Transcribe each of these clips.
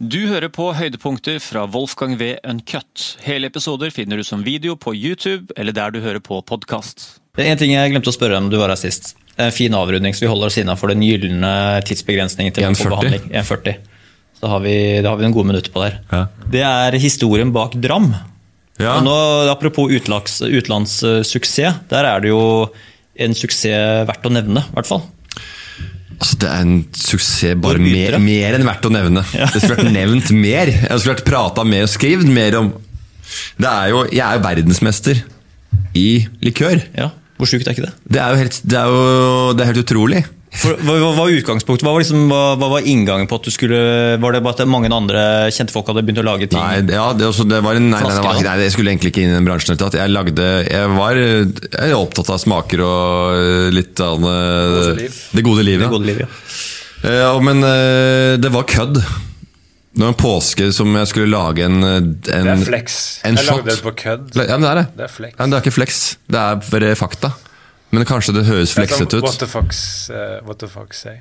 Du hører på høydepunkter fra Wolfgang V. Uncut. Hele episoder finner du som video på YouTube eller der du hører på podkast. En ting jeg glemte å spørre om du var her sist. En fin avrunding, så vi holder oss innenfor den gylne tidsbegrensningen til 1,40. behandling. 1,40. Så da har vi, da har vi noen gode minutter på der. Ja. Det er historien bak Dram. Ja. Og nå, apropos utlandssuksess. utenlandssuksess, der er det jo en suksess verdt å nevne, i hvert fall. Altså, det er en suksess bare mer, mer enn verdt å nevne. Det skulle vært nevnt mer. Jeg skulle vært prata mer og skrevet mer om det er jo, Jeg er jo verdensmester i likør. Ja, Hvor sjukt er ikke det? Det er jo helt, det er jo, det er helt utrolig. For, hva, hva var utgangspunktet? Hva var, liksom, hva, hva var inngangen på at du skulle Var det bare at mange andre kjente folk hadde begynt å lage ting? Nei, ja, det, også, det var en, nei, nei, nei, var, nei, jeg skulle egentlig ikke inn i den bransjen. Jeg, lagde, jeg var jeg opptatt av smaker og eh, litt av det, det gode livet. Det gode livet, ja. Eh, Ja, men eh, det var kødd. Det var en påske som jeg skulle lage en, en Det er flex. En jeg shot. lagde det på kødd. Ja, men det er det. Det er flex. Ja, men det er ikke flex. Det er fakta. Men kanskje det høres fleksete What ut. the fuck, uh, what the fuck say?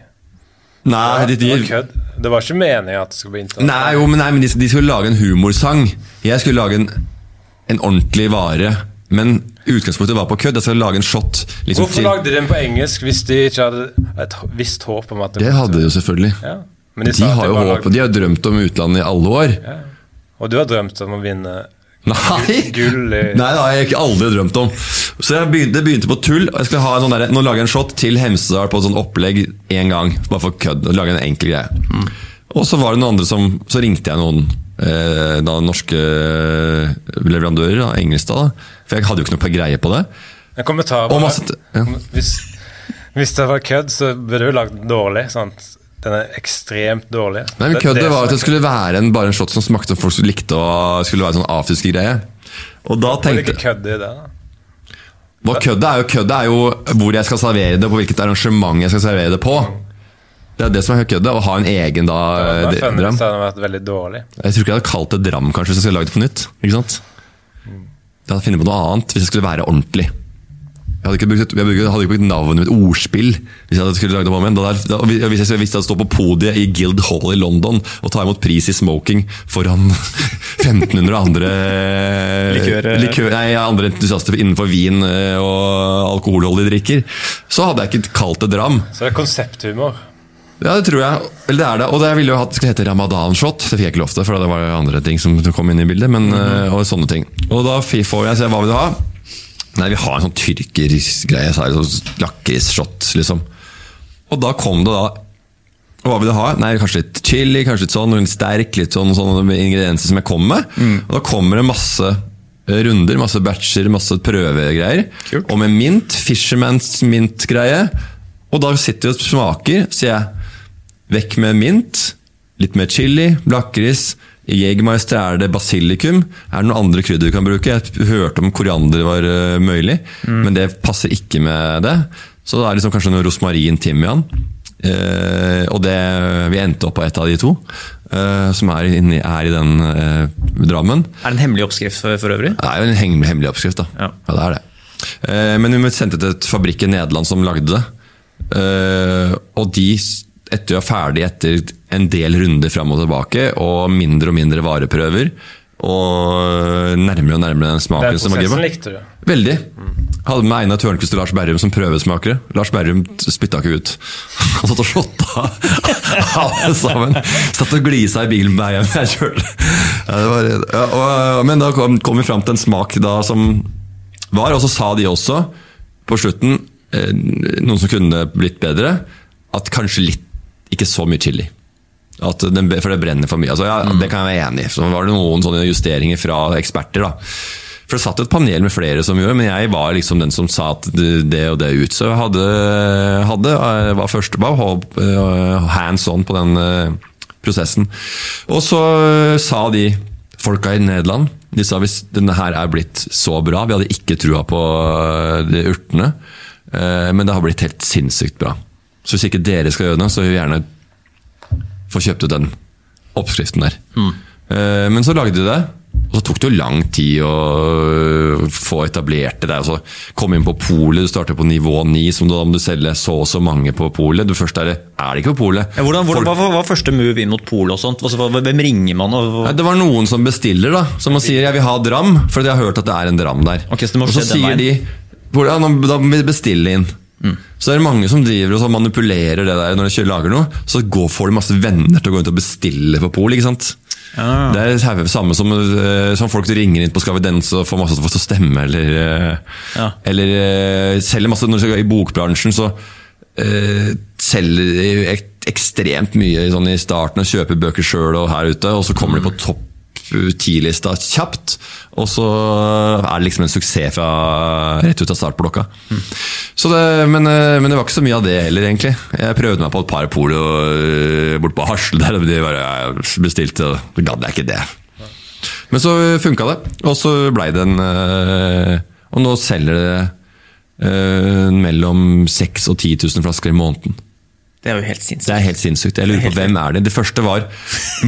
Nei, de, det var. Det var ikke meningen at det skulle bli nei, jo, men, nei, men de, de skulle lage en humorsang. Jeg skulle lage en, en ordentlig vare. Men utgangspunktet var på kødd. Jeg skulle lage en shot. Liksom, Hvorfor lagde de den på engelsk hvis de ikke hadde et visst håp om at Det hadde de jo selvfølgelig. Ja. De har jo håp, og de har drømt om utlandet i alle år. ja. Og du har drømt om å vinne Nei! gull i Nei, det har jeg ikke aldri drømt om. Så jeg begynte, det begynte på tull. jeg skulle ha en sånn der, Nå lager jeg en shot til Hemsedal på et sånt opplegg én gang. Bare for kødd. Lage en enkel greie. Og så var det noen andre som Så ringte jeg noen eh, da norske leverandører, da, Engelstad. Da, for jeg hadde jo ikke noe greie på det. En kommentar bare. masse, ja. hvis, hvis det var kødd, så burde du lagd dårlig. Sant? Den er ekstremt dårlig. Nei, men Køddet var at det skulle være en, bare en shot som smakte folk som likte og skulle være sånn afiske greie. Og da er- Det er det i det. da Hva køddet er jo køddet er jo hvor jeg skal servere det, på hvilket arrangement jeg skal servere det på. Det er det som er køddet, å ha en egen da, Det eh, det- dram. det hadde vært veldig dårlig. Jeg tror ikke jeg hadde kalt det dram kanskje hvis jeg skulle lagd det på nytt. Ikke sant? Jeg hadde funnet på noe annet hvis jeg skulle være ordentlig. Jeg hadde ikke brukt, jeg hadde ikke brukt navnet mitt ordspill hvis jeg skulle lagd på meg. Da, da, hvis jeg hvis jeg stått på podiet i Guild Hall i London og ta imot pris i smoking foran 1500 andre Likør- likør, nei, andre entusiaster innenfor vin Og og alkoholholdige drikker, så hadde jeg ikke kalt det dram. Så det er konsepthumor. Ja, det tror jeg. Eller det er det. Og det ville jo hatt skulle hete ramadan-shot. Det fikk jeg ikke lov til, for det var andre ting som kom inn i bildet. Men, eh, og sånne ting. Og da får jeg se hva vil du ha. Nei, vi har en sånn tyrkergreie. Så sånn Lakrisshot, liksom. Og da kom det da Hva vil du ha? Nei, Kanskje litt chili, kanskje litt sånn, litt sterk, litt sånn, sånne ingredienser som jeg kom med. Og da kommer det masse eh, runder, masse batcher, masse prøvegreier. Kult. Og med mint, Fishermans mint-greie. Og da sitter vi og smaker, sier jeg. Vekk med mint, litt mer chili, lakris. I Jegermeister er det basilikum. Er det noen andre krydder du kan bruke? Jeg hørte om koriander var mulig, mm. men det passer ikke med det. Så det er liksom kanskje noe rosmarin, timian. Eh, og det, vi endte opp på et av de to, eh, som er, inni, er i den eh, Drammen. Er det en hemmelig oppskrift for, for øvrig? Det er jo en hemmelig, hemmelig oppskrift, da. Ja. det er det. Eh, men vi sendte til et fabrikk i Nederland som lagde det. Eh, og de, etter å være ferdig etter en del runder fram og tilbake, og mindre og mindre vareprøver, og nærmere og nærmere den smaken Den prosessen likte du. Veldig. Hadde med Einar Tørnquist og Lars Berrum som prøvesmakere. Lars Berrum spytta ikke ut. Han satt og shotta alle sammen. Satt og glisa i bilen med meg. Jeg kjørte. Ja, var, ja, og, men da kom, kom vi fram til en smak da som var, og så sa de også på slutten, eh, noen som kunne blitt bedre, at kanskje litt, ikke så mye chili. At den, for det brenner for mye. Altså, ja, Det kan jeg være enig i. Så var det noen sånne justeringer fra eksperter. da. For Det satt et panel med flere som gjorde men jeg var liksom den som sa at det og det ut. Så jeg hadde, hadde eh, var først var eh, hands on på den eh, prosessen. Og så sa de folka i Nederland de sa hvis denne her er blitt så bra Vi hadde ikke trua på de urtene, men det har blitt helt sinnssykt bra. Så hvis ikke dere skal gjøre det, så vil vi gjerne få kjøpt ut den oppskriften der. Mm. Men så lagde de det, Og så tok det jo lang tid å øh, få etablert det der. kom inn på polet, du starter på nivå 9, som da må du selge så og så mange på polet. Du først er det, er det ikke på polet. Ja, hvordan, hvordan, hva var første move inn mot polet og sånt? Altså, Hvem ringer man? Og, Nei, det var noen som bestiller, da. Som sier 'jeg vil ha dram', for jeg har hørt at det er en dram der. Okay, så og så sier de ja, Da må vi bestille inn. Mm. Så det er mange som driver og manipulerer det der når de lager noe. Så går, får de masse venner til å gå ut og bestille på pol. ikke sant? Ah. Det er det samme som, eh, som folk ringer inn på Skal vi danse og får masse til å stemme, eller, eh, Ja. eller eh, selger masse Når du skal i bokbransjen, så uh, selger de ekstremt mye sånn i starten og kjøper bøker sjøl og her ute, og så kommer de på topp ti-lista kjapt. Og så er det liksom en suksess fra rett ut av startblokka. Så det, men, eh, men det var ikke så mye av det heller, egentlig. Jeg prøvde meg på et par polo eh, bort på Hasle der, og de bare jeg bestilte, og så gadd jeg ikke det. Men så funka det, og så blei det en eh, Og nå selger det eh, mellom 6000 og 10 000 flasker i måneden. Det er jo helt sinnssykt. Det er helt sinnssykt. Jeg lurer på hvem er det? Det første var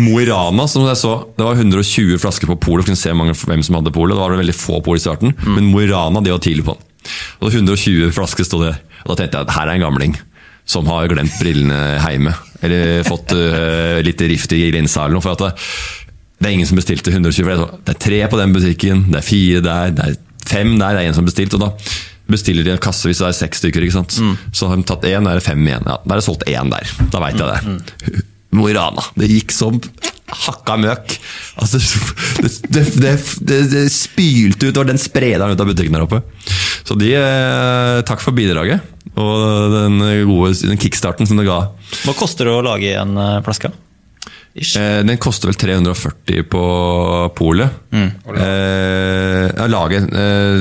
Mo i Rana, som jeg så. Det var 120 flasker på polet. Kunne se mange, hvem som hadde polet. Det var veldig få pol i starten. Men Mo i Rana de var tidlig på. Og det var 120 flasker sto det. Og da tenkte jeg at her er en gamling som har glemt brillene hjemme. Eller fått uh, litt rift i linsa eller noe. For at det, det er ingen som bestilte 120. For det er det er tre på den butikken, det er fire der, det er fem der, det er en som bestilte. Og da bestiller de en kasse hvis det er seks stykker. ikke sant? Så har de tatt én, da er det fem igjen. Ja, da er det solgt én der. Da veit jeg det. Mo i Rana. Det gikk som hakka møk. Altså, det, det, det, det, det spylte ut, og den sprederen ut av butikken der oppe. Så de, eh, takk for bidraget. Og den gode den kickstarten som det ga. Hva koster det å lage en eh, flaske? Ish. den koster vel 340 på polet. Eh, ja, laget eh,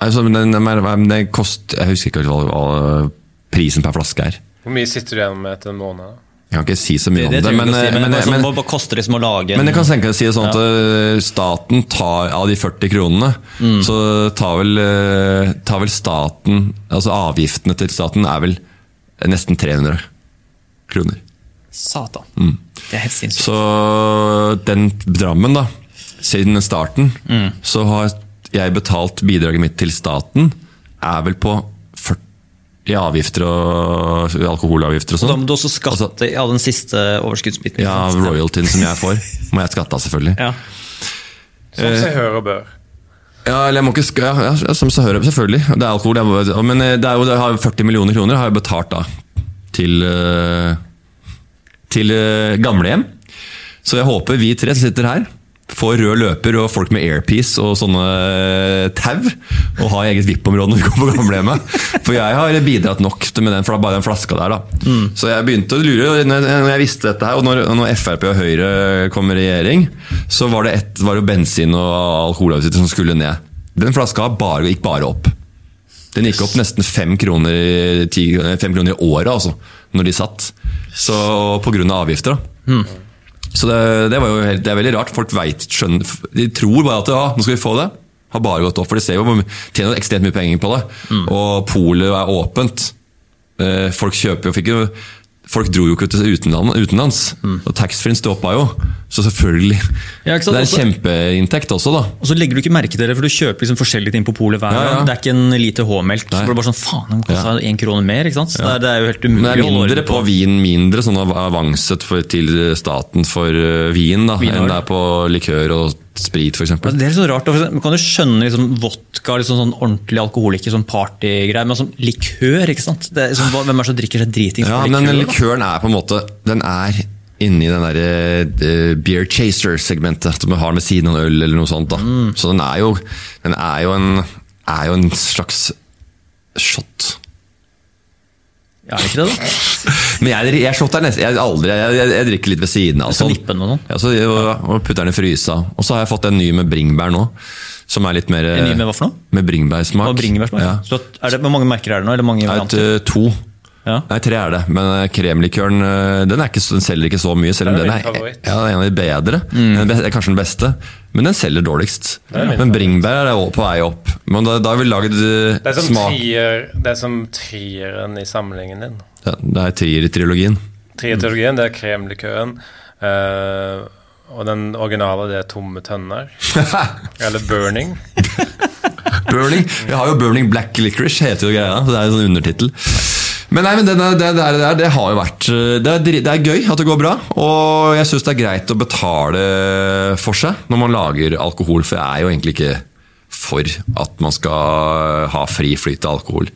altså, men den, den, den kost, Jeg husker ikke hva, hva prisen per flaske er. Hvor mye sitter du igjen med etter en måned? Jeg kan ikke si så mye Det, det om det. Men, si, men, men, men, sånn, men, hva, hva koster det som å lage men jeg kan tenke si det sånn at eh, staten tar av de 40 kronene, Mm. så tar vel, eh, tar vel staten Altså avgiftene til staten er vel nesten 300 kroner. Satan. Mm. Det er helt sinnssykt. Så den Drammen, da, siden starten, Mm. så har jeg betalt bidraget mitt til staten, er vel på 40 avgifter og alkoholavgifter og Da sånn. må du også skatte av den siste overskuddsbiten. Ja, royaltyen som jeg får, må jeg skatte av, selvfølgelig. Ja. Som seg hør og bør. Ja, eller jeg må ikke ja, ja, som så hører bør, selvfølgelig. Det er alkohol. Jeg må, men eh, det er jo, det har 40 millioner kroner har jeg betalt da til, eh, til eh, gamlehjem. Så jeg håper vi tre som sitter her, får rød løper og folk med airpiece og sånne eh, tau. Og har eget VIP-område når vi går på gamlehjemmet. For jeg har bidratt nok med den, bare den flaska der. da. Så jeg begynte å lure når jeg, når jeg visste dette her, og når, når Frp og Høyre kom i regjering, så var det, et, var det bensin og alkoholavgifter som skulle ned. Den flaska bare, gikk bare opp. Den gikk opp nesten fem kroner, i- ti, fem kroner i året, altså, når de satt. Så av avgifter. da. Så det, det, var jo helt, det er veldig rart. Folk vet, skjønner, de tror bare at ja, nå skal vi få det. Har bare gått opp, for de ser jo mye- tjener ekstremt mye penger på det. Og polet er åpent. Eh, Folk kjøper jo, fikk jo Folk dro jo ikke til utenland, utenlands. Og taxfree-en stoppa jo. Så selvfølgelig. Ja, det er en kjempeinntekt også, da. Og så legger du ikke merke til det, for du kjøper liksom forskjellige ting på polet hver Ja, ja. Det er ikke en lite H-melk. Så Så det bare sånn, faen, den kosta én krone mer. ikke sant? Så det, er, det jo helt umulig. Men det er mindre på vin, mindre sånn av- avanset for, til staten for uh, vin da, Vin enn det er på likør og sprit, f.eks. Altså, Det er så rart. for kan du skjønne liksom, vodka, liksom sånn ordentlig alkohol, ikke sånn partygreier, men sånn likør, ikke sant? Det liksom, hvem er det som drikker seg dritings Ja, likør? men da? likøren er på en måte Den er inni den der uh, beer chaser-segmentet som vi har ved siden av en øl eller noe sånt. da. Mm. Så den er jo, den er jo, en, er jo en slags shot. Ja, er ikke det, da? Men jeg, jeg nesten jeg, aldri, jeg, jeg, jeg drikker litt ved siden av. Sånn. Ja, så, og, putter den i frysa. Og så har jeg fått en ny med bringebær nå. Som er litt mer En ny med hva for noe? Med bringebærsmak. Ja. Så er det, hvor mange merker er det nå? Eller mange er et, eh, to. Ja. Nei, tre er det. Men eh, kremlikøren eh, den, er ikke, den selger ikke så mye, selv om Det den er, ja, den er en av de bedre. Den er kanskje den beste. Men den selger dårligst. Men bringebær er på vei opp. Men da, da har vi laget eh, Det er som, smak trier, det er som trieren i samlingen din. ja, Det er trier i trilogien. Trierteologien, det er kremlikøren. Uh, Og den originale det er Tomme tønner. Eller Burning. Burning. Vi har jo Burning Black Licorice, heter jo greia. Så det er en sånn undertittel. Men nei, men det, det, det, det, har jo vært det er, det er gøy at det går bra. Og jeg syns det er greit å betale for seg når man lager alkohol, for jeg er jo egentlig ikke for at man skal ha fri flyt av alkohol.